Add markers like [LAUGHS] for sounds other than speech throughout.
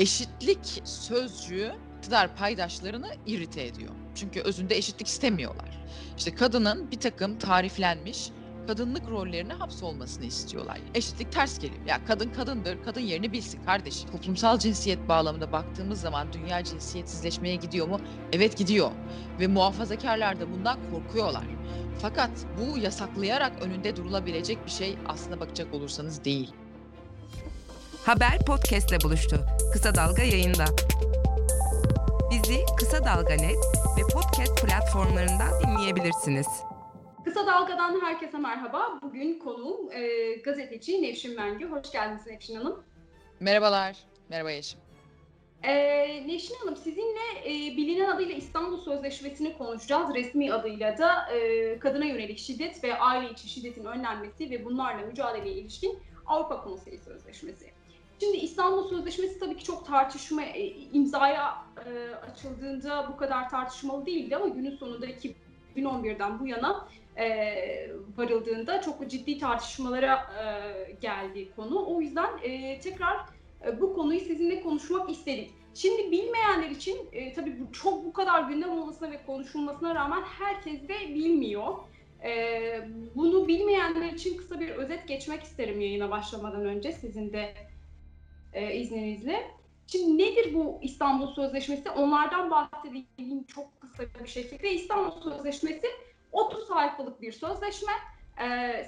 eşitlik sözcüğü iktidar paydaşlarını irite ediyor. Çünkü özünde eşitlik istemiyorlar. İşte kadının bir takım tariflenmiş kadınlık rollerine hapsolmasını istiyorlar. Eşitlik ters geliyor. Ya kadın kadındır, kadın yerini bilsin kardeşim. Toplumsal cinsiyet bağlamında baktığımız zaman dünya cinsiyetsizleşmeye gidiyor mu? Evet gidiyor. Ve muhafazakarlar da bundan korkuyorlar. Fakat bu yasaklayarak önünde durulabilecek bir şey aslında bakacak olursanız değil. Haber podcastle buluştu. Kısa Dalga yayında. Bizi Kısa Dalga Net ve podcast platformlarından dinleyebilirsiniz. Kısa Dalga'dan herkese merhaba. Bugün konuğum e, gazeteci Nevşin Mengü. Hoş geldiniz Nevşin Hanım. Merhabalar. Merhaba Yeşim. E, Nevşin Hanım sizinle e, bilinen adıyla İstanbul Sözleşmesi'ni konuşacağız. Resmi adıyla da e, kadına yönelik şiddet ve aile içi şiddetin önlenmesi ve bunlarla mücadeleye ilişkin Avrupa Konseyi Sözleşmesi. Şimdi İstanbul Sözleşmesi tabii ki çok tartışma, e, imzaya e, açıldığında bu kadar tartışmalı değildi ama günün sonunda 2011'den bu yana e, varıldığında çok ciddi tartışmalara e, geldi konu. O yüzden e, tekrar e, bu konuyu sizinle konuşmak istedik. Şimdi bilmeyenler için e, tabii bu çok bu kadar gündem olmasına ve konuşulmasına rağmen herkes de bilmiyor. E, bunu bilmeyenler için kısa bir özet geçmek isterim yayına başlamadan önce sizin de e, izninizle. Şimdi nedir bu İstanbul Sözleşmesi? Onlardan bahsedeyim çok kısa bir şekilde. İstanbul Sözleşmesi 30 sayfalık bir sözleşme.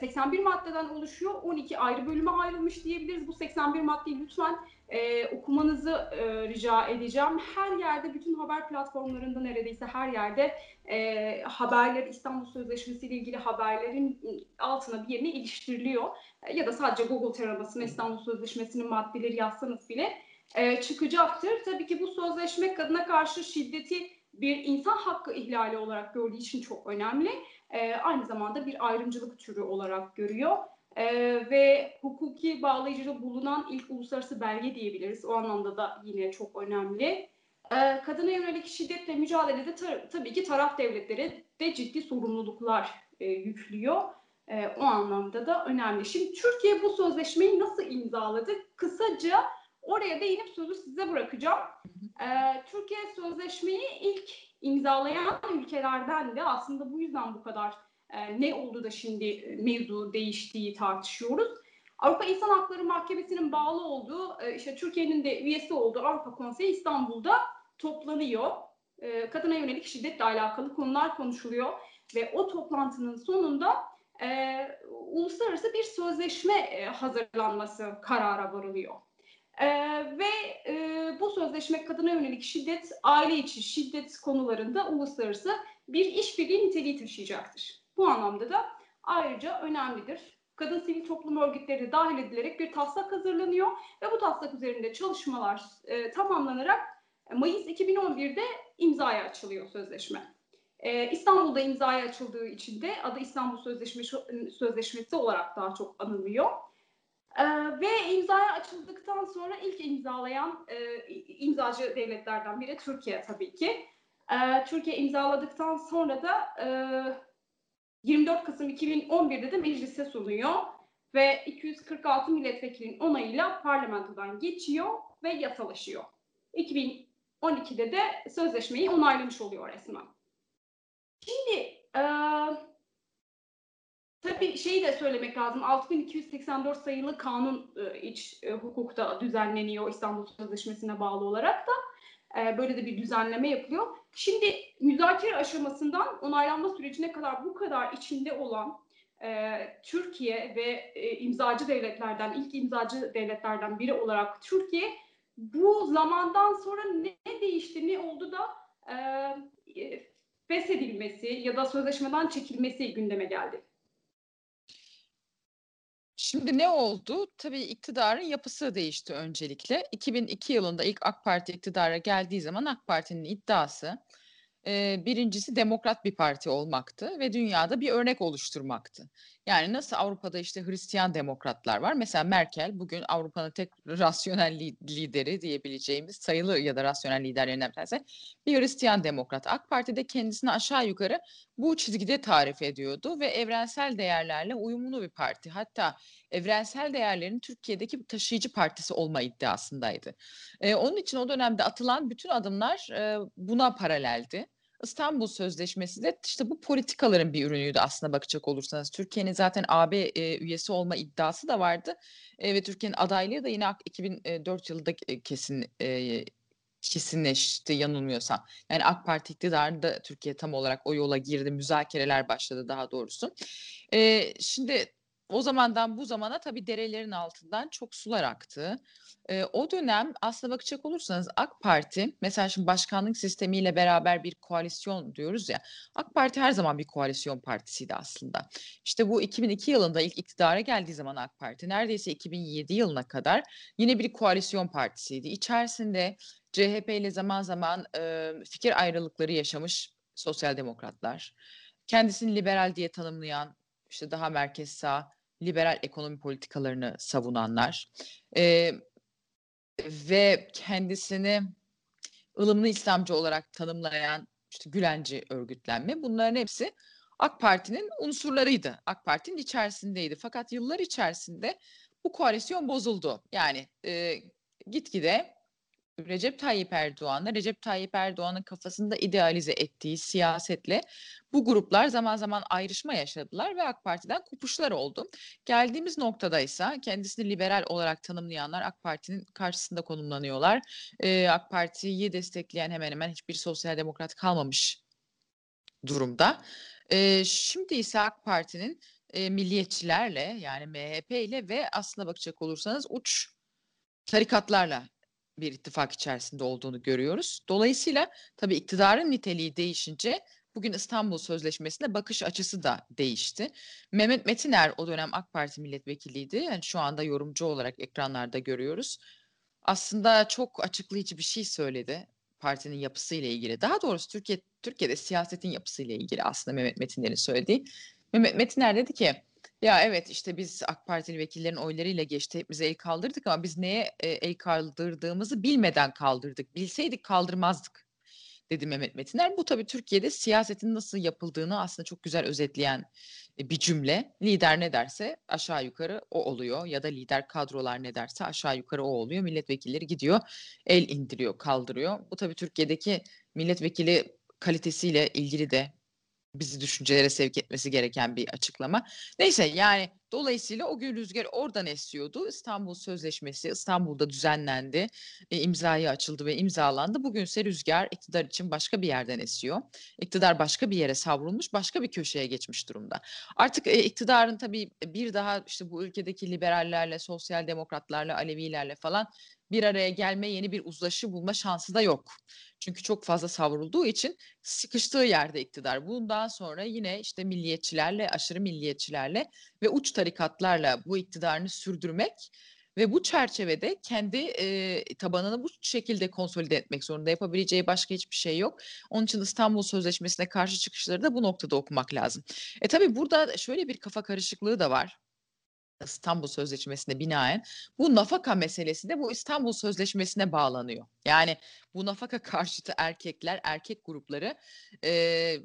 81 e, maddeden oluşuyor. 12 ayrı bölüme ayrılmış diyebiliriz. Bu 81 maddeyi lütfen e, okumanızı e, rica edeceğim. Her yerde, bütün haber platformlarında neredeyse her yerde e, haberler, İstanbul Sözleşmesi ile ilgili haberlerin altına bir yerine iliştiriliyor. Ya da sadece Google taramasına İstanbul Sözleşmesi'nin maddeleri yazsanız bile e, çıkacaktır. Tabii ki bu sözleşme kadına karşı şiddeti bir insan hakkı ihlali olarak gördüğü için çok önemli. E, aynı zamanda bir ayrımcılık türü olarak görüyor. E, ve hukuki bağlayıcılığı bulunan ilk uluslararası belge diyebiliriz. O anlamda da yine çok önemli. E, kadına yönelik şiddetle mücadelede tar- tabii ki taraf devletleri de ciddi sorumluluklar e, yüklüyor. E, o anlamda da önemli. Şimdi Türkiye bu sözleşmeyi nasıl imzaladı? Kısaca oraya değinip sözü size bırakacağım. Ee, Türkiye sözleşmeyi ilk imzalayan ülkelerden de aslında bu yüzden bu kadar e, ne oldu da şimdi e, mevzu değiştiği tartışıyoruz. Avrupa İnsan Hakları Mahkemesi'nin bağlı olduğu, e, işte Türkiye'nin de üyesi olduğu Avrupa Konseyi İstanbul'da toplanıyor. E, kadına yönelik şiddetle alakalı konular konuşuluyor ve o toplantının sonunda e, uluslararası bir sözleşme e, hazırlanması karara varılıyor. Ee, ve e, bu sözleşme kadına yönelik şiddet, aile içi şiddet konularında uluslararası bir işbirliği niteliği taşıyacaktır. Bu anlamda da ayrıca önemlidir. Kadın sivil toplum örgütleri dahil edilerek bir taslak hazırlanıyor ve bu taslak üzerinde çalışmalar e, tamamlanarak Mayıs 2011'de imzaya açılıyor sözleşme. Ee, İstanbul'da imzaya açıldığı için de adı İstanbul Sözleşmesi, Sözleşmesi olarak daha çok anılıyor. Ee, ve imzaya açıldıktan sonra ilk imzalayan e, imzacı devletlerden biri Türkiye tabii ki. E, Türkiye imzaladıktan sonra da e, 24 Kasım 2011'de de meclise sunuyor ve 246 milletvekilinin onayıyla parlamentodan geçiyor ve yasalaşıyor. 2012'de de sözleşmeyi onaylamış oluyor resmen. Şimdi e, Tabii şeyi de söylemek lazım. 6284 sayılı kanun e, iç e, hukukta düzenleniyor İstanbul Sözleşmesi'ne bağlı olarak da. E, böyle de bir düzenleme yapılıyor. Şimdi müzakere aşamasından onaylanma sürecine kadar bu kadar içinde olan e, Türkiye ve e, imzacı devletlerden, ilk imzacı devletlerden biri olarak Türkiye bu zamandan sonra ne değişti, ne oldu da e, feshedilmesi ya da sözleşmeden çekilmesi gündeme geldi? Şimdi ne oldu? Tabii iktidarın yapısı değişti öncelikle. 2002 yılında ilk AK Parti iktidara geldiği zaman AK Parti'nin iddiası birincisi demokrat bir parti olmaktı ve dünyada bir örnek oluşturmaktı. Yani nasıl Avrupa'da işte Hristiyan demokratlar var. Mesela Merkel bugün Avrupa'nın tek rasyonel lideri diyebileceğimiz sayılı ya da rasyonel liderlerinden bir tanesi bir Hristiyan demokrat. AK Parti de kendisini aşağı yukarı bu çizgide tarif ediyordu ve evrensel değerlerle uyumlu bir parti. Hatta evrensel değerlerin Türkiye'deki taşıyıcı partisi olma iddiasındaydı. E, onun için o dönemde atılan bütün adımlar e, buna paraleldi. İstanbul Sözleşmesi de işte bu politikaların bir ürünüydü aslında bakacak olursanız. Türkiye'nin zaten AB e, üyesi olma iddiası da vardı e, ve Türkiye'nin adaylığı da yine 2004 yılında kesin e, kesinleşti yanılmıyorsam. Yani AK Parti iktidarında Türkiye tam olarak o yola girdi. Müzakereler başladı daha doğrusu. E, şimdi o zamandan bu zamana tabii derelerin altından çok sular aktı. E, o dönem aslında bakacak olursanız AK Parti mesela şimdi başkanlık sistemiyle beraber bir koalisyon diyoruz ya. AK Parti her zaman bir koalisyon partisiydi aslında. İşte bu 2002 yılında ilk iktidara geldiği zaman AK Parti neredeyse 2007 yılına kadar yine bir koalisyon partisiydi. İçerisinde CHP ile zaman zaman e, fikir ayrılıkları yaşamış sosyal demokratlar, kendisini liberal diye tanımlayan işte daha merkez sağ liberal ekonomi politikalarını savunanlar e, ve kendisini ılımlı İslamcı olarak tanımlayan işte Gülenci örgütlenme bunların hepsi AK Parti'nin unsurlarıydı. AK Parti'nin içerisindeydi. Fakat yıllar içerisinde bu koalisyon bozuldu. Yani e, gitgide Recep Tayyip Erdoğan'la Recep Tayyip Erdoğan'ın kafasında idealize ettiği siyasetle bu gruplar zaman zaman ayrışma yaşadılar ve AK Parti'den kopuşlar oldu. Geldiğimiz noktada ise kendisini liberal olarak tanımlayanlar AK Parti'nin karşısında konumlanıyorlar. Ee, AK Parti'yi destekleyen hemen hemen hiçbir sosyal demokrat kalmamış durumda. Ee, şimdi ise AK Parti'nin e, milliyetçilerle yani MHP ile ve aslına bakacak olursanız uç tarikatlarla bir ittifak içerisinde olduğunu görüyoruz. Dolayısıyla tabii iktidarın niteliği değişince bugün İstanbul Sözleşmesi'ne bakış açısı da değişti. Mehmet Metiner o dönem AK Parti milletvekiliydi. Yani şu anda yorumcu olarak ekranlarda görüyoruz. Aslında çok açıklayıcı bir şey söyledi partinin yapısıyla ilgili. Daha doğrusu Türkiye Türkiye'de siyasetin yapısıyla ilgili aslında Mehmet Metiner'in söylediği. Mehmet Metiner dedi ki ya evet işte biz AK Partili vekillerin oylarıyla geçti. Hepimize el kaldırdık ama biz neye e, el kaldırdığımızı bilmeden kaldırdık. Bilseydik kaldırmazdık dedi Mehmet Metiner. Bu tabii Türkiye'de siyasetin nasıl yapıldığını aslında çok güzel özetleyen e, bir cümle. Lider ne derse aşağı yukarı o oluyor ya da lider kadrolar ne derse aşağı yukarı o oluyor. Milletvekilleri gidiyor, el indiriyor, kaldırıyor. Bu tabii Türkiye'deki milletvekili kalitesiyle ilgili de bizi düşüncelere sevk etmesi gereken bir açıklama. Neyse yani dolayısıyla o gün rüzgar oradan esiyordu. İstanbul Sözleşmesi İstanbul'da düzenlendi, e, imzayı açıldı ve imzalandı. Bugünse rüzgar iktidar için başka bir yerden esiyor. İktidar başka bir yere savrulmuş, başka bir köşeye geçmiş durumda. Artık e, iktidarın tabii bir daha işte bu ülkedeki liberallerle, sosyal demokratlarla, Alevilerle falan bir araya gelme, yeni bir uzlaşı bulma şansı da yok. Çünkü çok fazla savrulduğu için sıkıştığı yerde iktidar. Bundan sonra yine işte milliyetçilerle, aşırı milliyetçilerle ve uç tarikatlarla bu iktidarını sürdürmek ve bu çerçevede kendi e, tabanını bu şekilde konsolide etmek zorunda. Yapabileceği başka hiçbir şey yok. Onun için İstanbul Sözleşmesi'ne karşı çıkışları da bu noktada okumak lazım. E tabii burada şöyle bir kafa karışıklığı da var. İstanbul Sözleşmesi'ne binaen bu nafaka meselesi de bu İstanbul Sözleşmesi'ne bağlanıyor. Yani bu nafaka [LAUGHS] karşıtı erkekler, erkek grupları e,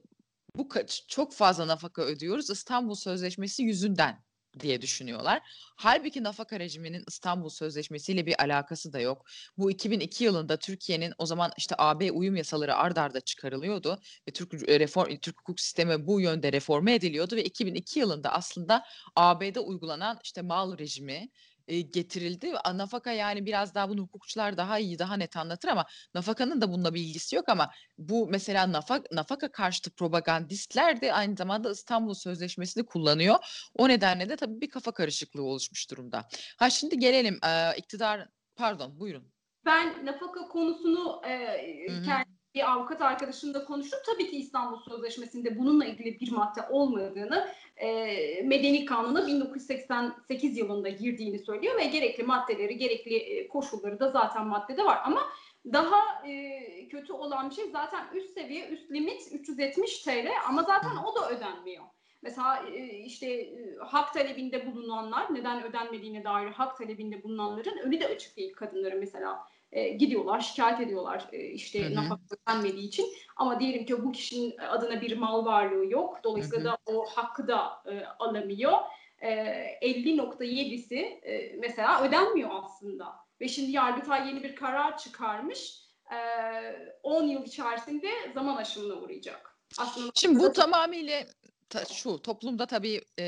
bu çok fazla nafaka ödüyoruz İstanbul Sözleşmesi yüzünden diye düşünüyorlar. Halbuki nafaka rejiminin İstanbul Sözleşmesi ile bir alakası da yok. Bu 2002 yılında Türkiye'nin o zaman işte AB uyum yasaları ard arda çıkarılıyordu ve Türk reform Türk hukuk sistemi bu yönde reforme ediliyordu ve 2002 yılında aslında AB'de uygulanan işte mal rejimi e, getirildi. Nafaka yani biraz daha bunu hukukçular daha iyi, daha net anlatır ama nafakanın da bununla bir ilgisi yok ama bu mesela nafak, nafaka karşıtı propagandistler de aynı zamanda İstanbul Sözleşmesi'ni kullanıyor. O nedenle de tabii bir kafa karışıklığı oluşmuş durumda. Ha şimdi gelelim e, iktidar pardon buyurun. Ben nafaka konusunu e, kendi bir avukat arkadaşımla konuştum. Tabii ki İstanbul Sözleşmesi'nde bununla ilgili bir madde olmadığını, e, Medeni Kanun'a 1988 yılında girdiğini söylüyor ve gerekli maddeleri, gerekli e, koşulları da zaten maddede var. Ama daha e, kötü olan bir şey zaten üst seviye, üst limit 370 TL ama zaten o da ödenmiyor. Mesela e, işte e, hak talebinde bulunanlar, neden ödenmediğine dair hak talebinde bulunanların önü de açık değil kadınların mesela e, gidiyorlar şikayet ediyorlar e, işte nafaka ödenmediği için ama diyelim ki bu kişinin adına bir mal varlığı yok dolayısıyla hı hı. da o hakkı da e, alamıyor e, 50.7'si e, mesela ödenmiyor aslında. Ve şimdi Yargıtay yeni bir karar çıkarmış. E, 10 yıl içerisinde zaman aşımına uğrayacak. Aslında Şimdi bu tamamıyla ta, şu toplumda tabii e,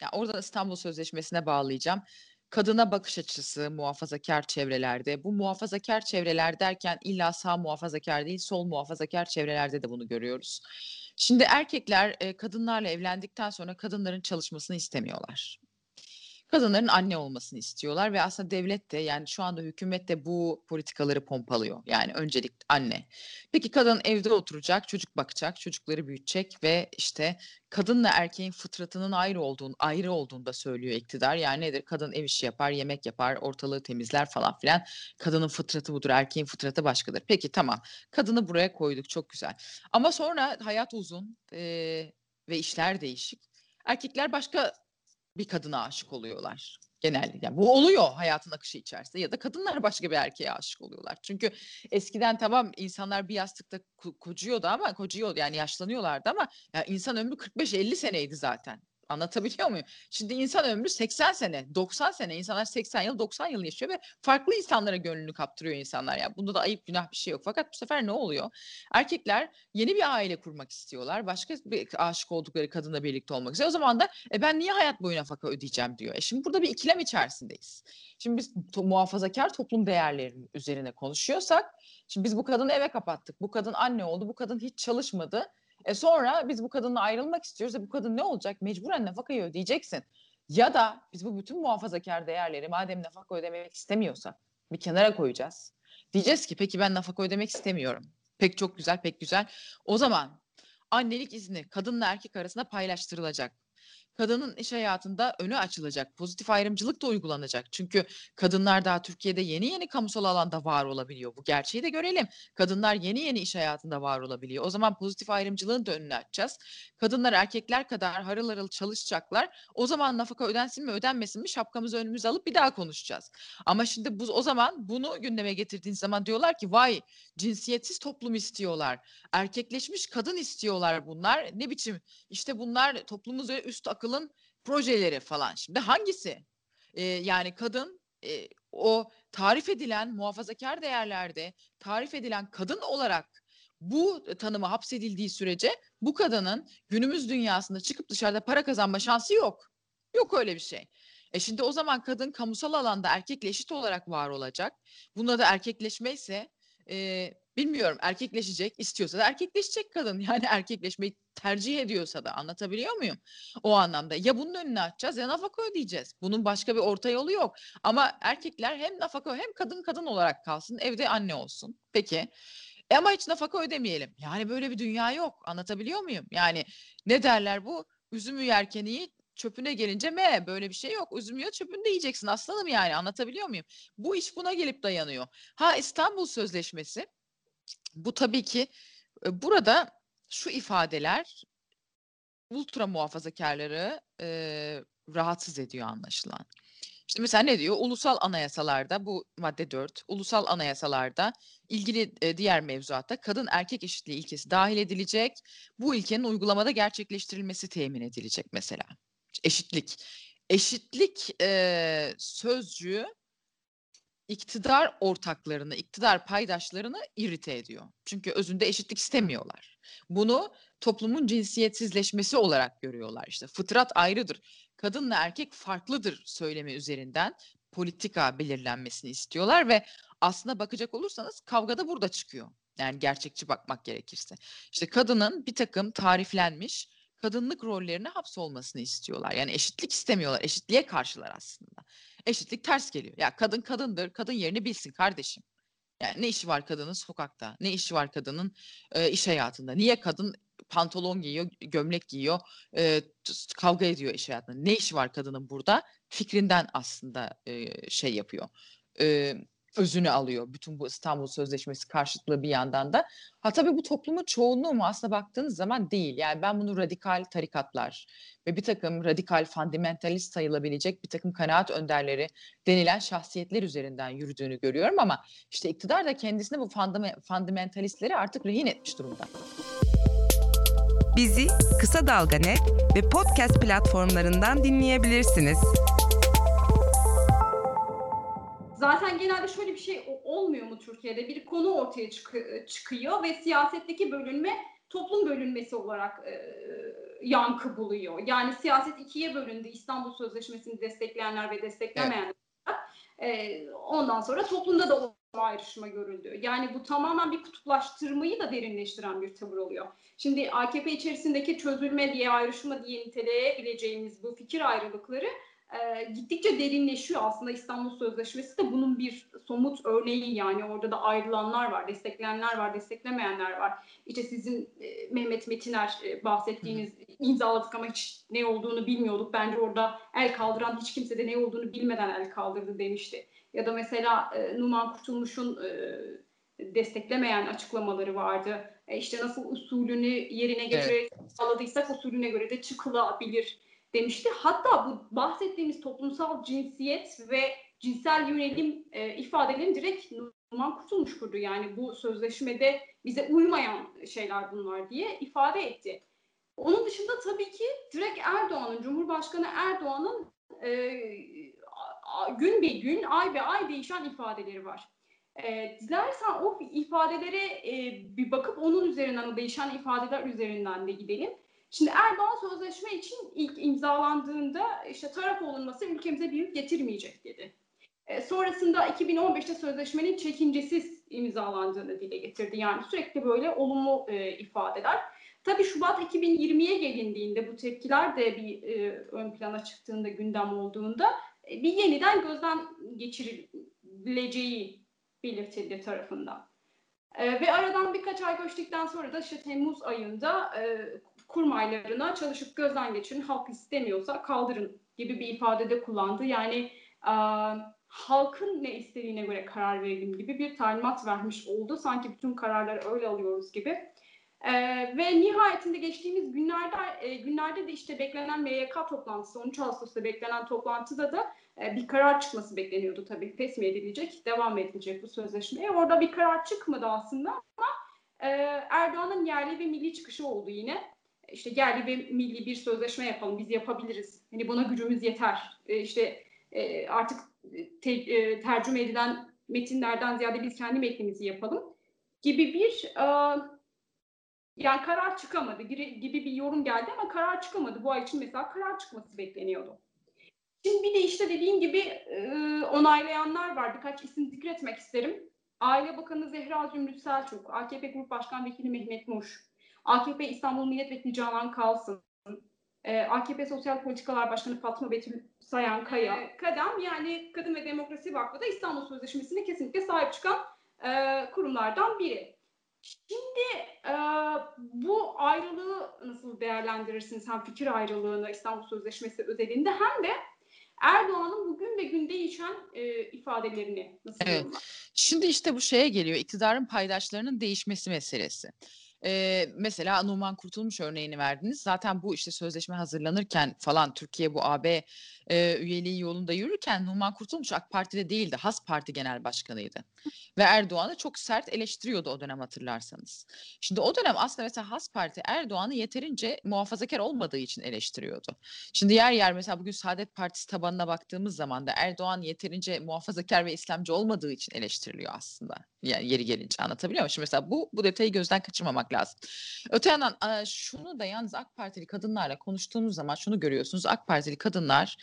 yani orada İstanbul Sözleşmesi'ne bağlayacağım. Kadına bakış açısı muhafazakar çevrelerde. Bu muhafazakar çevreler derken illa sağ muhafazakar değil, sol muhafazakar çevrelerde de bunu görüyoruz. Şimdi erkekler e, kadınlarla evlendikten sonra kadınların çalışmasını istemiyorlar kadınların anne olmasını istiyorlar ve aslında devlet de yani şu anda hükümet de bu politikaları pompalıyor. Yani öncelik anne. Peki kadın evde oturacak, çocuk bakacak, çocukları büyütecek ve işte kadınla erkeğin fıtratının ayrı olduğunu, ayrı olduğunu da söylüyor iktidar. Yani nedir? Kadın ev işi yapar, yemek yapar, ortalığı temizler falan filan. Kadının fıtratı budur, erkeğin fıtratı başkadır. Peki tamam. Kadını buraya koyduk çok güzel. Ama sonra hayat uzun e, ve işler değişik. Erkekler başka bir kadına aşık oluyorlar genellikle. Yani bu oluyor hayatın akışı içerisinde ya da kadınlar başka bir erkeğe aşık oluyorlar. Çünkü eskiden tamam insanlar bir yastıkta ko- kocuyordu ama kocuyordu yani yaşlanıyorlardı ama ya insan ömrü 45-50 seneydi zaten. Anlatabiliyor muyum? Şimdi insan ömrü 80 sene, 90 sene. İnsanlar 80 yıl, 90 yıl yaşıyor ve farklı insanlara gönlünü kaptırıyor insanlar. Yani bunda da ayıp günah bir şey yok. Fakat bu sefer ne oluyor? Erkekler yeni bir aile kurmak istiyorlar. Başka bir aşık oldukları kadınla birlikte olmak istiyor. O zaman da e ben niye hayat boyu nafaka ödeyeceğim diyor. E şimdi burada bir ikilem içerisindeyiz. Şimdi biz to- muhafazakar toplum değerlerinin üzerine konuşuyorsak, şimdi biz bu kadını eve kapattık. Bu kadın anne oldu, bu kadın hiç çalışmadı. E sonra biz bu kadınla ayrılmak istiyoruz. E bu kadın ne olacak? Mecburen nafakayı ödeyeceksin. Ya da biz bu bütün muhafazakar değerleri madem nafaka ödemek istemiyorsak bir kenara koyacağız. Diyeceğiz ki peki ben nafaka ödemek istemiyorum. Pek çok güzel, pek güzel. O zaman annelik izni kadınla erkek arasında paylaştırılacak kadının iş hayatında önü açılacak. Pozitif ayrımcılık da uygulanacak. Çünkü kadınlar daha Türkiye'de yeni yeni kamusal alanda var olabiliyor. Bu gerçeği de görelim. Kadınlar yeni yeni iş hayatında var olabiliyor. O zaman pozitif ayrımcılığın da önünü açacağız. Kadınlar erkekler kadar harıl harıl çalışacaklar. O zaman nafaka ödensin mi ödenmesin mi şapkamızı önümüze alıp bir daha konuşacağız. Ama şimdi bu, o zaman bunu gündeme getirdiğiniz zaman diyorlar ki vay cinsiyetsiz toplum istiyorlar. Erkekleşmiş kadın istiyorlar bunlar. Ne biçim işte bunlar toplumumuz üst akılın projeleri falan. Şimdi hangisi? Ee, yani kadın e, o tarif edilen muhafazakar değerlerde tarif edilen kadın olarak bu tanıma hapsedildiği sürece bu kadının günümüz dünyasında çıkıp dışarıda para kazanma şansı yok. Yok öyle bir şey. E şimdi o zaman kadın kamusal alanda erkekle eşit olarak var olacak. Bunda da erkekleşme ise e, bilmiyorum erkekleşecek istiyorsa da erkekleşecek kadın. [LAUGHS] Yani erkekleşmeyi tercih ediyorsa da anlatabiliyor muyum? O anlamda ya bunun önüne açacağız ya nafaka ödeyeceğiz. Bunun başka bir orta yolu yok. Ama erkekler hem nafaka hem kadın kadın olarak kalsın evde anne olsun. Peki e ama hiç nafaka ödemeyelim. Yani böyle bir dünya yok. Anlatabiliyor muyum? Yani ne derler bu? Üzümü yerken iyi, çöpüne gelince me böyle bir şey yok. Üzüm yiyor çöpünü de yiyeceksin aslanım yani anlatabiliyor muyum? Bu iş buna gelip dayanıyor. Ha İstanbul Sözleşmesi bu tabii ki e, burada şu ifadeler ultra muhafazakarları e, rahatsız ediyor anlaşılan. İşte mesela ne diyor? Ulusal anayasalarda bu madde 4, ulusal anayasalarda ilgili e, diğer mevzuatta kadın erkek eşitliği ilkesi dahil edilecek. Bu ilkenin uygulamada gerçekleştirilmesi temin edilecek mesela. Eşitlik. Eşitlik e, sözcüğü iktidar ortaklarını, iktidar paydaşlarını irite ediyor. Çünkü özünde eşitlik istemiyorlar. Bunu toplumun cinsiyetsizleşmesi olarak görüyorlar. İşte fıtrat ayrıdır, kadınla erkek farklıdır söylemi üzerinden politika belirlenmesini istiyorlar ve aslına bakacak olursanız kavga da burada çıkıyor. Yani gerçekçi bakmak gerekirse. İşte kadının bir takım tariflenmiş kadınlık rollerine hapsolmasını istiyorlar. Yani eşitlik istemiyorlar. Eşitliğe karşılar aslında eşitlik ters geliyor. Ya kadın kadındır, kadın yerini bilsin kardeşim. Yani ne işi var kadının sokakta? Ne işi var kadının e, iş hayatında? Niye kadın pantolon giyiyor, gömlek giyiyor, e, kavga ediyor iş hayatında? Ne işi var kadının burada? Fikrinden aslında e, şey yapıyor. E, özünü alıyor. Bütün bu İstanbul Sözleşmesi karşıtlığı bir yandan da. Ha tabii bu toplumun çoğunluğu mu aslında baktığınız zaman değil. Yani ben bunu radikal tarikatlar ve bir takım radikal fundamentalist sayılabilecek bir takım kanaat önderleri denilen şahsiyetler üzerinden yürüdüğünü görüyorum ama işte iktidar da kendisine bu fundamentalistleri artık rehin etmiş durumda. Bizi Kısa Dalga Net ve podcast platformlarından dinleyebilirsiniz. Zaten genelde şöyle bir şey olmuyor mu Türkiye'de? Bir konu ortaya çık- çıkıyor ve siyasetteki bölünme toplum bölünmesi olarak e, yankı buluyor. Yani siyaset ikiye bölündü. İstanbul Sözleşmesi'ni destekleyenler ve desteklemeyenler. Evet. E, ondan sonra toplumda da o ayrışma görüldü. Yani bu tamamen bir kutuplaştırmayı da derinleştiren bir tavır oluyor. Şimdi AKP içerisindeki çözülme diye ayrışma diye niteleyebileceğimiz bu fikir ayrılıkları e, gittikçe derinleşiyor. Aslında İstanbul Sözleşmesi de bunun bir somut örneği yani orada da ayrılanlar var, destekleyenler var, desteklemeyenler var. İşte sizin e, Mehmet Metiner e, bahsettiğiniz imzaladık ama hiç ne olduğunu bilmiyorduk. Bence orada el kaldıran hiç kimse de ne olduğunu bilmeden el kaldırdı demişti. Ya da mesela e, Numan Kurtulmuş'un e, desteklemeyen açıklamaları vardı. E, işte nasıl usulünü yerine getirerek evet. sağladıysak usulüne göre de çıkılabilir demişti. Hatta bu bahsettiğimiz toplumsal cinsiyet ve cinsel yönelim e, ifadelerini direkt Numan Kurtulmuş kurdu. Yani bu sözleşmede bize uymayan şeyler bunlar diye ifade etti. Onun dışında tabii ki direkt Erdoğan'ın, Cumhurbaşkanı Erdoğan'ın e, gün be gün, ay be ay değişen ifadeleri var. E, dilersen o ifadelere e, bir bakıp onun üzerinden, o değişen ifadeler üzerinden de gidelim. Şimdi Erdoğan sözleşme için ilk imzalandığında işte taraf olunması ülkemize büyük getirmeyecek dedi. E, sonrasında 2015'te sözleşmenin çekincesiz imzalandığını dile getirdi. Yani sürekli böyle olumlu e, ifadeler. Tabii Şubat 2020'ye gelindiğinde bu tepkiler de bir e, ön plana çıktığında, gündem olduğunda e, bir yeniden gözden geçirileceği belirtildi tarafından. E, ve aradan birkaç ay geçtikten sonra da işte Temmuz ayında e, kurmaylarına çalışıp gözden geçirin, halk istemiyorsa kaldırın gibi bir ifadede kullandı. Yani e, halkın ne istediğine göre karar verelim gibi bir talimat vermiş oldu. Sanki bütün kararları öyle alıyoruz gibi. E, ve nihayetinde geçtiğimiz günlerde e, günlerde de işte beklenen MYK toplantısı 13 Ağustos'ta beklenen toplantıda da e, bir karar çıkması bekleniyordu tabii. Pes mi edilecek, devam edilecek bu sözleşmeye. Orada bir karar çıkmadı aslında ama e, Erdoğan'ın yerli ve milli çıkışı oldu yine işte yerli ve milli bir sözleşme yapalım, biz yapabiliriz. Hani buna gücümüz yeter. E, işte e, artık te, e, tercüme edilen metinlerden ziyade biz kendi metnimizi yapalım gibi bir e, yani karar çıkamadı gibi bir yorum geldi ama karar çıkamadı. Bu ay için mesela karar çıkması bekleniyordu. Şimdi bir de işte dediğim gibi e, onaylayanlar var. Birkaç isim zikretmek isterim. Aile Bakanı Zehra Zümrüt Selçuk, AKP Grup Başkan Vekili Mehmet Muş, AKP İstanbul Milletvekili Canan Kalsın, e, AKP Sosyal Politikalar Başkanı Fatma Betül Sayan Kaya, e, Kadem yani Kadın ve Demokrasi Vakfı da İstanbul Sözleşmesi'ne kesinlikle sahip çıkan e, kurumlardan biri. Şimdi e, bu ayrılığı nasıl değerlendirirsin sen fikir ayrılığını İstanbul Sözleşmesi özelinde hem de Erdoğan'ın bugün ve gün değişen e, ifadelerini nasıl evet. Şimdi işte bu şeye geliyor iktidarın paydaşlarının değişmesi meselesi. Ee, mesela Numan Kurtulmuş örneğini verdiniz. Zaten bu işte sözleşme hazırlanırken falan Türkiye bu AB e, üyeliği yolunda yürürken Numan Kurtulmuş AK Parti'de değildi. Has Parti Genel Başkanıydı. Ve Erdoğan'ı çok sert eleştiriyordu o dönem hatırlarsanız. Şimdi o dönem aslında mesela Has Parti Erdoğan'ı yeterince muhafazakar olmadığı için eleştiriyordu. Şimdi yer yer mesela bugün Saadet Partisi tabanına baktığımız zaman da Erdoğan yeterince muhafazakar ve İslamcı olmadığı için eleştiriliyor aslında. Yani yeri gelince anlatabiliyor muyum? Şimdi mesela bu, bu detayı gözden kaçırmamak lazım. Öte yandan şunu da yalnız AK Partili kadınlarla konuştuğumuz zaman şunu görüyorsunuz. AK Partili kadınlar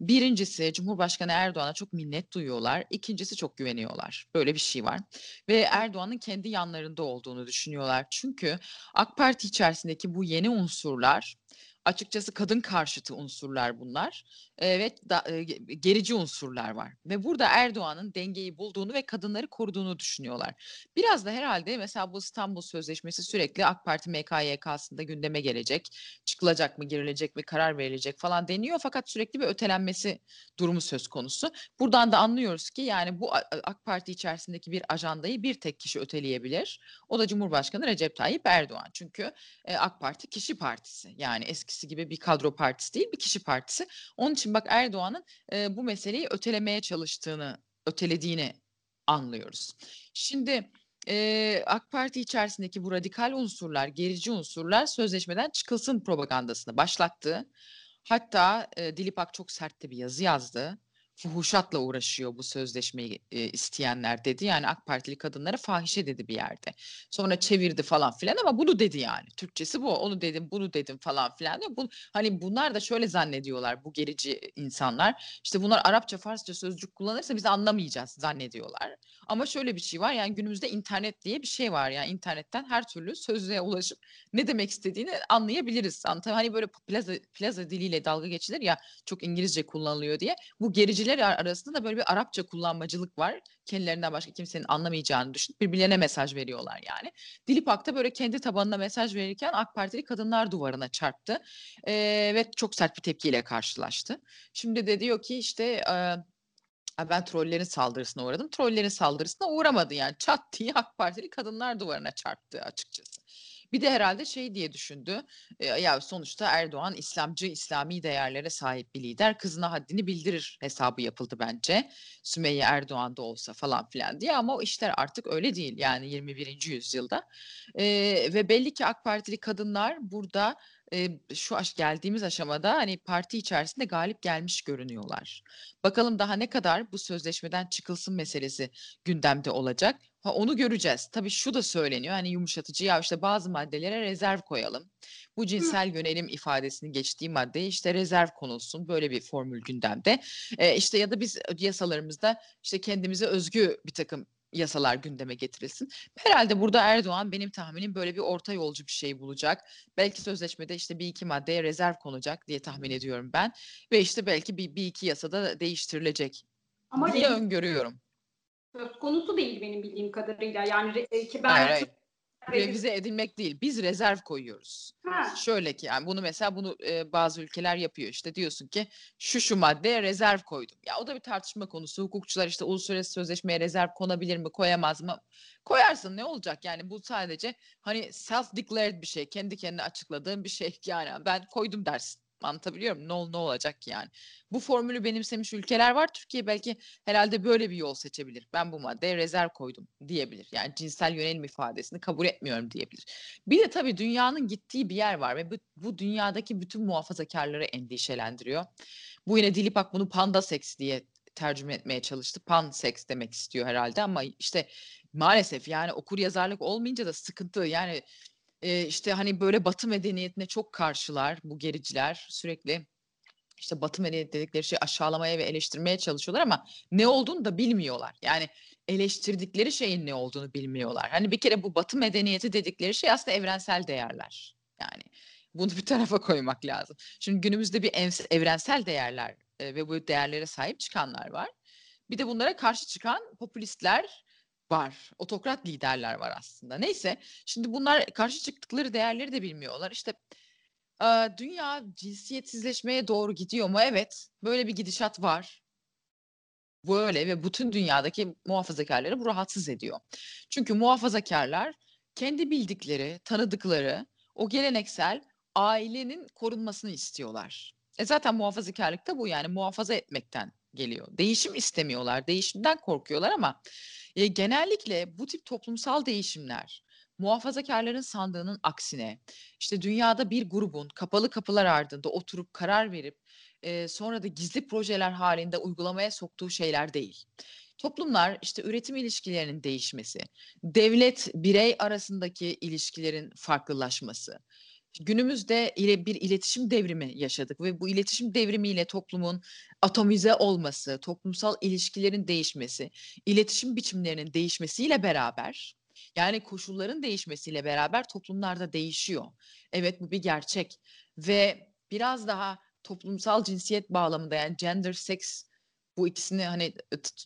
Birincisi Cumhurbaşkanı Erdoğan'a çok minnet duyuyorlar. İkincisi çok güveniyorlar. Böyle bir şey var. Ve Erdoğan'ın kendi yanlarında olduğunu düşünüyorlar. Çünkü AK Parti içerisindeki bu yeni unsurlar açıkçası kadın karşıtı unsurlar bunlar e, ve da, e, gerici unsurlar var. Ve burada Erdoğan'ın dengeyi bulduğunu ve kadınları koruduğunu düşünüyorlar. Biraz da herhalde mesela bu İstanbul Sözleşmesi sürekli AK Parti MKYK'sında gündeme gelecek. Çıkılacak mı, girilecek mi, karar verilecek falan deniyor. Fakat sürekli bir ötelenmesi durumu söz konusu. Buradan da anlıyoruz ki yani bu AK Parti içerisindeki bir ajandayı bir tek kişi öteleyebilir. O da Cumhurbaşkanı Recep Tayyip Erdoğan. Çünkü e, AK Parti kişi partisi. Yani eskisi gibi bir kadro partisi değil, bir kişi partisi. Onun için bak Erdoğan'ın e, bu meseleyi ötelemeye çalıştığını, ötelediğini anlıyoruz. Şimdi e, AK Parti içerisindeki bu radikal unsurlar, gerici unsurlar sözleşmeden çıkılsın propagandasını başlattı. Hatta e, Dilipak çok sert bir yazı yazdı fuhuşatla uğraşıyor bu sözleşmeyi e, isteyenler dedi. Yani AK Partili kadınlara fahişe dedi bir yerde. Sonra çevirdi falan filan ama bunu dedi yani. Türkçesi bu. Onu dedim, bunu dedim falan filan diyor. Bu, hani bunlar da şöyle zannediyorlar bu gerici insanlar. İşte bunlar Arapça, Farsça sözcük kullanırsa biz anlamayacağız zannediyorlar. Ama şöyle bir şey var yani günümüzde internet diye bir şey var. Yani internetten her türlü sözlüğe ulaşıp ne demek istediğini anlayabiliriz. Hani böyle plaza, plaza diliyle dalga geçilir ya çok İngilizce kullanılıyor diye. Bu gerici öğrenciler arasında da böyle bir Arapça kullanmacılık var. Kendilerinden başka kimsenin anlamayacağını düşünüp birbirlerine mesaj veriyorlar yani. Dilipak'ta böyle kendi tabanına mesaj verirken AK Partili kadınlar duvarına çarptı ee, ve çok sert bir tepkiyle karşılaştı. Şimdi de diyor ki işte e, ben trollerin saldırısına uğradım. Trollerin saldırısına uğramadı yani. Çat diye AK Partili kadınlar duvarına çarptı açıkçası. Bir de herhalde şey diye düşündü. E, ya sonuçta Erdoğan İslamcı, İslami değerlere sahip bir lider. Kızına haddini bildirir hesabı yapıldı bence. Sümeyye Erdoğan da olsa falan filan diye ama o işler artık öyle değil. Yani 21. yüzyılda. E, ve belli ki AK Partili kadınlar burada e, şu aş geldiğimiz aşamada hani parti içerisinde galip gelmiş görünüyorlar. Bakalım daha ne kadar bu sözleşmeden çıkılsın meselesi gündemde olacak. Ha, onu göreceğiz. Tabii şu da söyleniyor hani yumuşatıcı ya işte bazı maddelere rezerv koyalım. Bu cinsel yönelim ifadesini geçtiği maddeye işte rezerv konulsun. Böyle bir formül gündemde. E, işte ya da biz yasalarımızda işte kendimize özgü bir takım yasalar gündeme getirilsin. Herhalde burada Erdoğan benim tahminim böyle bir orta yolcu bir şey bulacak. Belki sözleşmede işte bir iki maddeye rezerv konacak diye tahmin ediyorum ben. Ve işte belki bir, bir iki yasada değiştirilecek Ama diye öngörüyorum. Söz konusu değil benim bildiğim kadarıyla. Yani ki ben hayır, hayır revize edilmek değil. Biz rezerv koyuyoruz. Ha. Şöyle ki yani bunu mesela bunu e, bazı ülkeler yapıyor. İşte diyorsun ki şu şu maddeye rezerv koydum. Ya o da bir tartışma konusu. Hukukçular işte uluslararası sözleşmeye rezerv konabilir mi, koyamaz mı? Koyarsın ne olacak yani bu sadece hani self declared bir şey. Kendi kendine açıkladığın bir şey [LAUGHS] yani ben koydum dersin. Anlatabiliyor muyum? Ne, ne olacak yani? Bu formülü benimsemiş ülkeler var. Türkiye belki herhalde böyle bir yol seçebilir. Ben bu maddeye rezerv koydum diyebilir. Yani cinsel yönelim ifadesini kabul etmiyorum diyebilir. Bir de tabii dünyanın gittiği bir yer var ve bu, bu dünyadaki bütün muhafazakarları endişelendiriyor. Bu yine Dilipak bunu panda seks diye tercüme etmeye çalıştı. Pan seks demek istiyor herhalde ama işte maalesef yani okur yazarlık olmayınca da sıkıntı. Yani e, işte hani böyle Batı medeniyetine çok karşılar bu gericiler sürekli işte Batı medeniyet dedikleri şeyi aşağılamaya ve eleştirmeye çalışıyorlar ama ne olduğunu da bilmiyorlar. Yani eleştirdikleri şeyin ne olduğunu bilmiyorlar. Hani bir kere bu Batı medeniyeti dedikleri şey aslında evrensel değerler. Yani bunu bir tarafa koymak lazım. Şimdi günümüzde bir evrensel değerler ve bu değerlere sahip çıkanlar var. Bir de bunlara karşı çıkan popülistler var. Otokrat liderler var aslında. Neyse şimdi bunlar karşı çıktıkları değerleri de bilmiyorlar. İşte dünya cinsiyetsizleşmeye doğru gidiyor mu? Evet. Böyle bir gidişat var. Böyle ve bütün dünyadaki muhafazakarları bu rahatsız ediyor. Çünkü muhafazakarlar kendi bildikleri, tanıdıkları o geleneksel ailenin korunmasını istiyorlar. E zaten muhafazakarlık da bu yani muhafaza etmekten geliyor. Değişim istemiyorlar, değişimden korkuyorlar ama e, genellikle bu tip toplumsal değişimler muhafazakarların sandığının aksine işte dünyada bir grubun kapalı kapılar ardında oturup karar verip e, sonra da gizli projeler halinde uygulamaya soktuğu şeyler değil. Toplumlar işte üretim ilişkilerinin değişmesi, devlet birey arasındaki ilişkilerin farklılaşması, günümüzde ile bir iletişim devrimi yaşadık ve bu iletişim devrimiyle toplumun atomize olması, toplumsal ilişkilerin değişmesi, iletişim biçimlerinin değişmesiyle beraber yani koşulların değişmesiyle beraber toplumlarda değişiyor. Evet bu bir gerçek ve biraz daha toplumsal cinsiyet bağlamında yani gender sex bu ikisini hani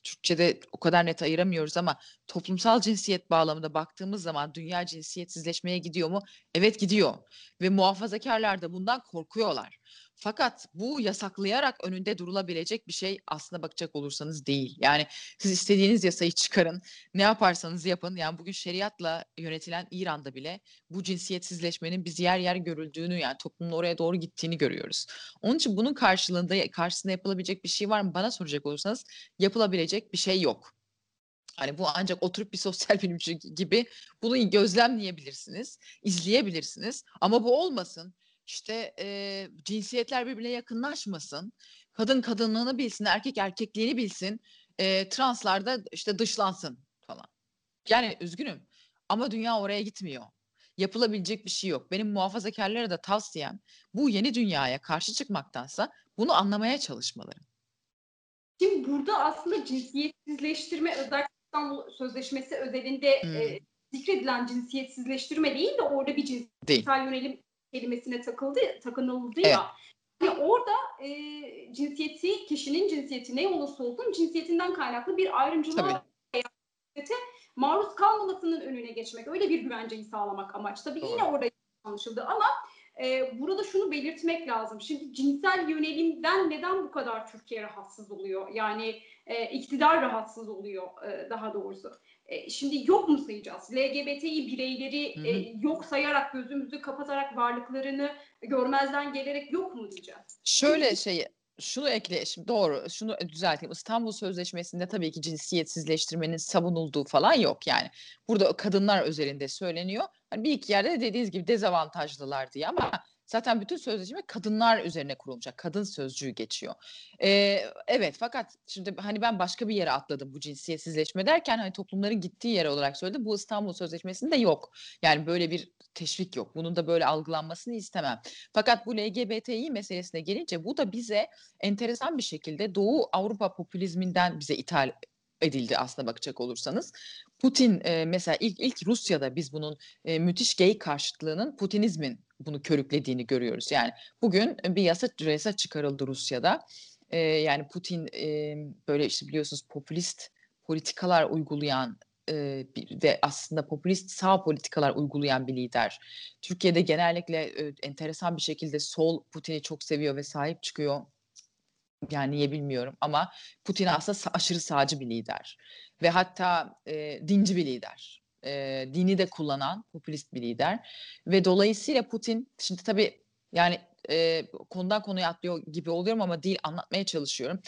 Türkçe'de o kadar net ayıramıyoruz ama toplumsal cinsiyet bağlamında baktığımız zaman dünya cinsiyetsizleşmeye gidiyor mu? Evet gidiyor. Ve muhafazakarlar da bundan korkuyorlar. Fakat bu yasaklayarak önünde durulabilecek bir şey aslında bakacak olursanız değil. Yani siz istediğiniz yasayı çıkarın, ne yaparsanız yapın. Yani bugün şeriatla yönetilen İran'da bile bu cinsiyetsizleşmenin biz yer yer görüldüğünü yani toplumun oraya doğru gittiğini görüyoruz. Onun için bunun karşılığında karşısında yapılabilecek bir şey var mı bana soracak olursanız yapılabilecek bir şey yok. Hani bu ancak oturup bir sosyal [LAUGHS] bilimci gibi bunu gözlemleyebilirsiniz, izleyebilirsiniz. Ama bu olmasın. İşte e, cinsiyetler birbirine yakınlaşmasın. Kadın kadınlığını bilsin, erkek erkekliğini bilsin. E, translar da işte dışlansın falan. Yani üzgünüm ama dünya oraya gitmiyor. Yapılabilecek bir şey yok. Benim muhafazakarlara da tavsiyem bu yeni dünyaya karşı çıkmaktansa bunu anlamaya çalışmaları. Şimdi burada aslında cinsiyetsizleştirme özellikle İstanbul Sözleşmesi özelinde hmm. e, zikredilen cinsiyetsizleştirme değil de orada bir cinsiyetsel yönelim kelimesine takıldı, takınıldı evet. ya. Yani orada e, cinsiyeti, kişinin cinsiyeti ne olursa olsun cinsiyetinden kaynaklı bir ayrımcılığa maruz kalmamasının önüne geçmek, öyle bir güvenceyi sağlamak amaç. Tabii Doğru. yine orada anlaşıldı ama e, burada şunu belirtmek lazım. Şimdi cinsel yönelimden neden bu kadar Türkiye rahatsız oluyor? Yani e, iktidar rahatsız oluyor e, daha doğrusu. E, şimdi yok mu sayacağız? LGBTİ bireyleri e, yok sayarak, gözümüzü kapatarak, varlıklarını görmezden gelerek yok mu diyeceğiz? Şöyle şey şunu ekle, şimdi doğru, şunu düzelteyim. İstanbul Sözleşmesi'nde tabii ki cinsiyetsizleştirmenin savunulduğu falan yok yani. Burada kadınlar özelinde söyleniyor. Hani bir iki yerde de dediğiniz gibi dezavantajlılar diye ama Zaten bütün sözleşme kadınlar üzerine kurulacak. Kadın sözcüğü geçiyor. Ee, evet fakat şimdi hani ben başka bir yere atladım bu cinsiyetsizleşme derken hani toplumların gittiği yer olarak söyledim. Bu İstanbul Sözleşmesi'nde yok. Yani böyle bir teşvik yok. Bunun da böyle algılanmasını istemem. Fakat bu LGBTİ meselesine gelince bu da bize enteresan bir şekilde Doğu Avrupa popülizminden bize ithal edildi aslında bakacak olursanız. Putin e, mesela ilk ilk Rusya'da biz bunun e, müthiş gay karşıtlığının Putinizmin bunu körüklediğini görüyoruz. Yani bugün bir yasa yasa çıkarıldı Rusya'da. E, yani Putin e, böyle işte biliyorsunuz popülist politikalar uygulayan e, bir, ve aslında popülist sağ politikalar uygulayan bir lider. Türkiye'de genellikle e, enteresan bir şekilde sol Putin'i çok seviyor ve sahip çıkıyor. Yani niye bilmiyorum ama Putin aslında aşırı sağcı bir lider ve hatta e, dinci bir lider. E, dini de kullanan popülist bir lider ve dolayısıyla Putin şimdi tabii yani e, konudan konuya atlıyor gibi oluyorum ama değil anlatmaya çalışıyorum.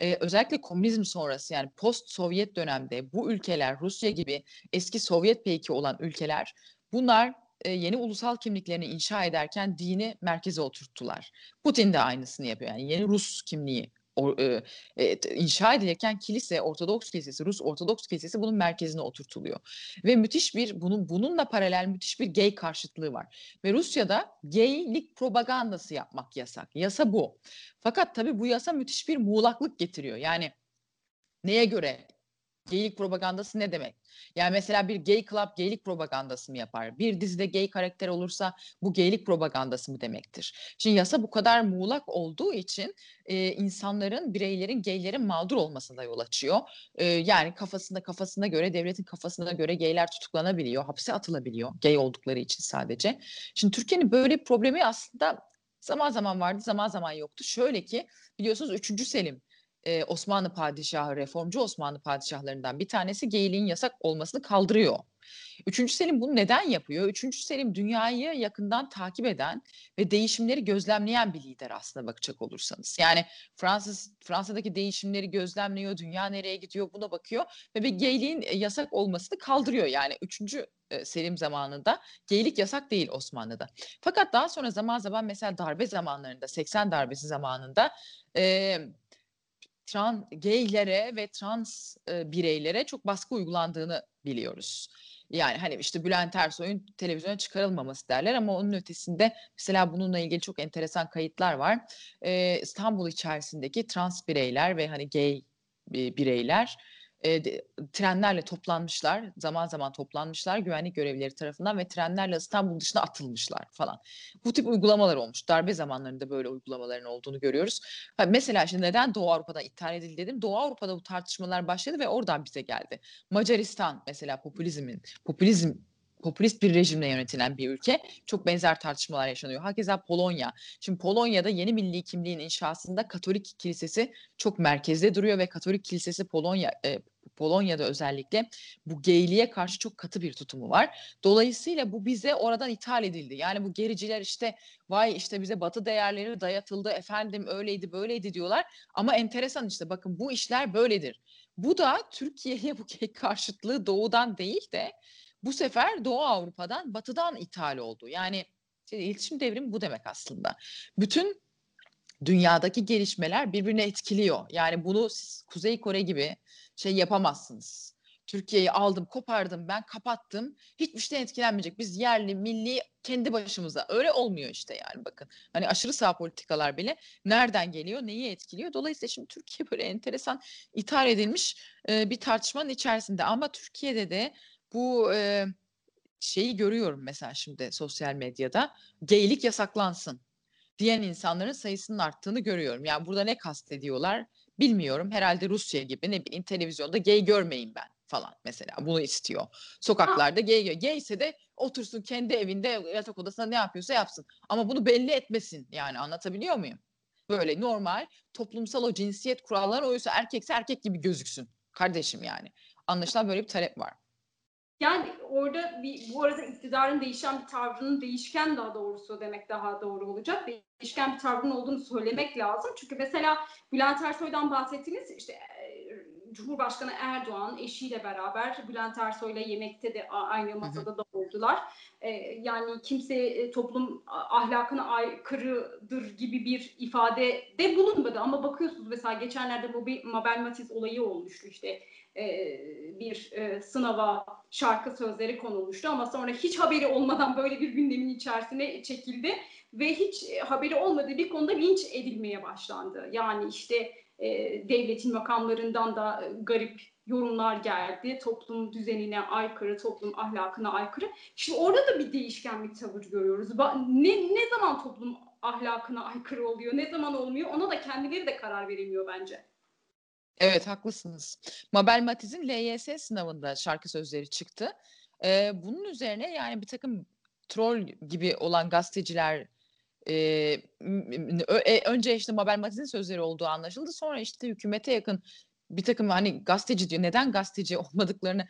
E, özellikle komünizm sonrası yani post Sovyet dönemde bu ülkeler Rusya gibi eski Sovyet peyki olan ülkeler bunlar e, yeni ulusal kimliklerini inşa ederken dini merkeze oturttular. Putin de aynısını yapıyor. Yani yeni Rus kimliği e, e, inşa edilirken kilise, Ortodoks kilisesi, Rus Ortodoks kilisesi bunun merkezine oturtuluyor. Ve müthiş bir bunun bununla paralel müthiş bir gay karşıtlığı var. Ve Rusya'da gaylik propagandası yapmak yasak. Yasa bu. Fakat tabii bu yasa müthiş bir muğlaklık getiriyor. Yani neye göre Geylik propagandası ne demek? Yani mesela bir gay club geylik propagandası mı yapar? Bir dizide gay karakter olursa bu geylik propagandası mı demektir? Şimdi yasa bu kadar muğlak olduğu için e, insanların, bireylerin, gaylerin mağdur olmasına yol açıyor. E, yani kafasında kafasına göre, devletin kafasına göre gayler tutuklanabiliyor, hapse atılabiliyor gay oldukları için sadece. Şimdi Türkiye'nin böyle bir problemi aslında zaman zaman vardı, zaman zaman yoktu. Şöyle ki biliyorsunuz 3. Selim e, Osmanlı padişahı, reformcu Osmanlı padişahlarından bir tanesi geyliğin yasak olmasını kaldırıyor. Üçüncü Selim bunu neden yapıyor? Üçüncü Selim dünyayı yakından takip eden ve değişimleri gözlemleyen bir lider aslında bakacak olursanız. Yani Fransız Fransa'daki değişimleri gözlemliyor, dünya nereye gidiyor buna bakıyor ve bir geyliğin yasak olmasını kaldırıyor. Yani üçüncü Selim zamanında geylik yasak değil Osmanlı'da. Fakat daha sonra zaman zaman mesela darbe zamanlarında 80 darbesi zamanında e, trans gaylere ve trans e, bireylere çok baskı uygulandığını biliyoruz. Yani hani işte Bülent Ersoy'un televizyona çıkarılmaması derler ama onun ötesinde mesela bununla ilgili çok enteresan kayıtlar var. Ee, İstanbul içerisindeki trans bireyler ve hani gay bireyler e, trenlerle toplanmışlar. Zaman zaman toplanmışlar güvenlik görevlileri tarafından ve trenlerle İstanbul dışına atılmışlar falan. Bu tip uygulamalar olmuş. Darbe zamanlarında böyle uygulamaların olduğunu görüyoruz. Ha, mesela şimdi neden Doğu Avrupa'dan ithal edildi dedim. Doğu Avrupa'da bu tartışmalar başladı ve oradan bize geldi. Macaristan mesela popülizmin, popülizm popülist bir rejimle yönetilen bir ülke. Çok benzer tartışmalar yaşanıyor. Hakeza Polonya. Şimdi Polonya'da yeni milli kimliğin inşasında Katolik Kilisesi çok merkezde duruyor ve Katolik Kilisesi Polonya e, Polonya'da özellikle bu geyliğe karşı çok katı bir tutumu var. Dolayısıyla bu bize oradan ithal edildi. Yani bu gericiler işte vay işte bize batı değerleri dayatıldı efendim öyleydi böyleydi diyorlar. Ama enteresan işte bakın bu işler böyledir. Bu da Türkiye'ye bu [LAUGHS] karşıtlığı doğudan değil de bu sefer Doğu Avrupa'dan, batıdan ithal oldu. Yani işte iletişim devrimi bu demek aslında. Bütün dünyadaki gelişmeler birbirini etkiliyor. Yani bunu siz Kuzey Kore gibi şey yapamazsınız. Türkiye'yi aldım, kopardım, ben kapattım. Hiçbir şeyden etkilenmeyecek. Biz yerli, milli, kendi başımıza. Öyle olmuyor işte yani bakın. Hani aşırı sağ politikalar bile nereden geliyor, neyi etkiliyor? Dolayısıyla şimdi Türkiye böyle enteresan ithal edilmiş e, bir tartışmanın içerisinde. Ama Türkiye'de de bu e, şeyi görüyorum mesela şimdi sosyal medyada. Geylik yasaklansın diyen insanların sayısının arttığını görüyorum. Yani burada ne kastediyorlar bilmiyorum. Herhalde Rusya gibi ne bileyim televizyonda gay görmeyin ben falan mesela bunu istiyor. Sokaklarda gay gay ise de otursun kendi evinde yatak odasında ne yapıyorsa yapsın. Ama bunu belli etmesin yani anlatabiliyor muyum? Böyle normal toplumsal o cinsiyet kuralları oysa erkekse erkek gibi gözüksün. Kardeşim yani. Anlaşılan böyle bir talep var. Yani orada bir, bu arada iktidarın değişen bir tavrının değişken daha doğrusu demek daha doğru olacak. Değişken bir tavrının olduğunu söylemek lazım. Çünkü mesela Bülent Ersoy'dan bahsettiniz. İşte Cumhurbaşkanı Erdoğan eşiyle beraber Bülent Ersoy'la yemekte de aynı masada da oldular. Ee, yani kimse e, toplum ahlakına aykırıdır gibi bir ifade de bulunmadı. Ama bakıyorsunuz mesela geçenlerde Mabel Matiz olayı olmuştu işte e, bir e, sınava şarkı sözleri konulmuştu ama sonra hiç haberi olmadan böyle bir gündemin içerisine çekildi ve hiç haberi olmadığı bir konuda linç edilmeye başlandı. Yani işte e, devletin makamlarından da e, garip yorumlar geldi. Toplum düzenine aykırı, toplum ahlakına aykırı. Şimdi orada da bir değişken bir tavır görüyoruz. Ne, ne zaman toplum ahlakına aykırı oluyor, ne zaman olmuyor ona da kendileri de karar veremiyor bence. Evet haklısınız. Mabel Matiz'in LYS sınavında şarkı sözleri çıktı. Ee, bunun üzerine yani bir takım troll gibi olan gazeteciler e, önce işte Mabel Matiz'in sözleri olduğu anlaşıldı. Sonra işte hükümete yakın bir takım hani gazeteci diyor. Neden gazeteci [LAUGHS] olmadıklarını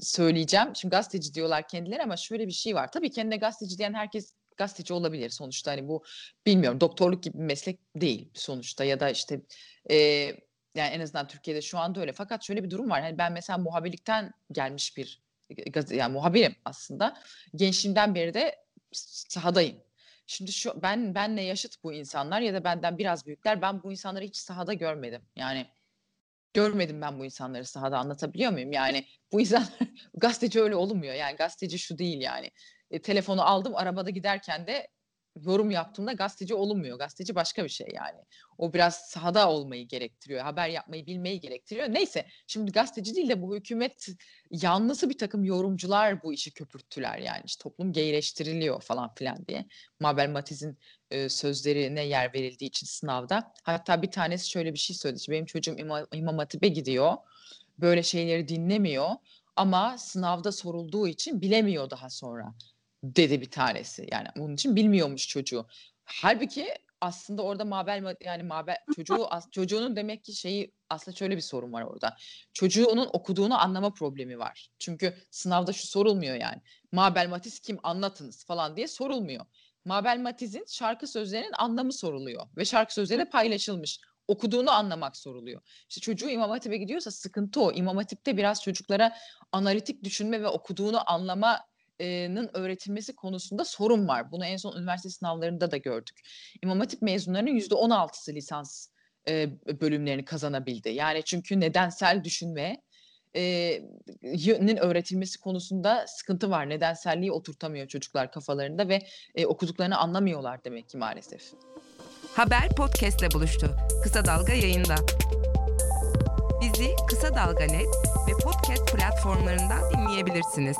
söyleyeceğim. Şimdi gazeteci diyorlar kendileri ama şöyle bir şey var. Tabii kendine gazeteci diyen herkes gazeteci olabilir sonuçta hani bu bilmiyorum doktorluk gibi bir meslek değil sonuçta ya da işte e, yani en azından Türkiye'de şu anda öyle. Fakat şöyle bir durum var. Hani ben mesela muhabirlikten gelmiş bir yani muhabirim aslında. Gençliğimden beri de sahadayım. Şimdi şu ben benle yaşıt bu insanlar ya da benden biraz büyükler. Ben bu insanları hiç sahada görmedim. Yani görmedim ben bu insanları sahada anlatabiliyor muyum? Yani bu insan [LAUGHS] gazeteci öyle olmuyor. Yani gazeteci şu değil yani. E, telefonu aldım arabada giderken de yorum yaptığımda gazeteci olunmuyor. Gazeteci başka bir şey yani. O biraz sahada olmayı gerektiriyor. Haber yapmayı bilmeyi gerektiriyor. Neyse şimdi gazeteci değil de bu hükümet yanlısı bir takım yorumcular bu işi köpürttüler yani. İşte toplum geyleştiriliyor falan filan diye. Mabel Matiz'in e, sözlerine yer verildiği için sınavda. Hatta bir tanesi şöyle bir şey söyledi. Benim çocuğum İmam, İmam Hatip'e gidiyor. Böyle şeyleri dinlemiyor ama sınavda sorulduğu için bilemiyor daha sonra dedi bir tanesi. Yani bunun için bilmiyormuş çocuğu. Halbuki aslında orada Mabel yani Mabel çocuğu çocuğunun demek ki şeyi aslında şöyle bir sorun var orada. Çocuğunun okuduğunu anlama problemi var. Çünkü sınavda şu sorulmuyor yani. Mabel Matiz kim anlatınız falan diye sorulmuyor. Mabel Matiz'in şarkı sözlerinin anlamı soruluyor ve şarkı sözleri de paylaşılmış. Okuduğunu anlamak soruluyor. İşte çocuğu İmam Hatip'e gidiyorsa sıkıntı o. İmam Hatip'te biraz çocuklara analitik düşünme ve okuduğunu anlama öğretilmesi konusunda sorun var. Bunu en son üniversite sınavlarında da gördük. İmam Hatip mezunlarının %16'sı lisans e, bölümlerini kazanabildi. Yani çünkü nedensel düşünme nin öğretilmesi konusunda sıkıntı var. Nedenselliği oturtamıyor çocuklar kafalarında ve e, okuduklarını anlamıyorlar demek ki maalesef. Haber podcastle buluştu. Kısa Dalga yayında. Bizi Kısa Dalga Net ve podcast platformlarından dinleyebilirsiniz.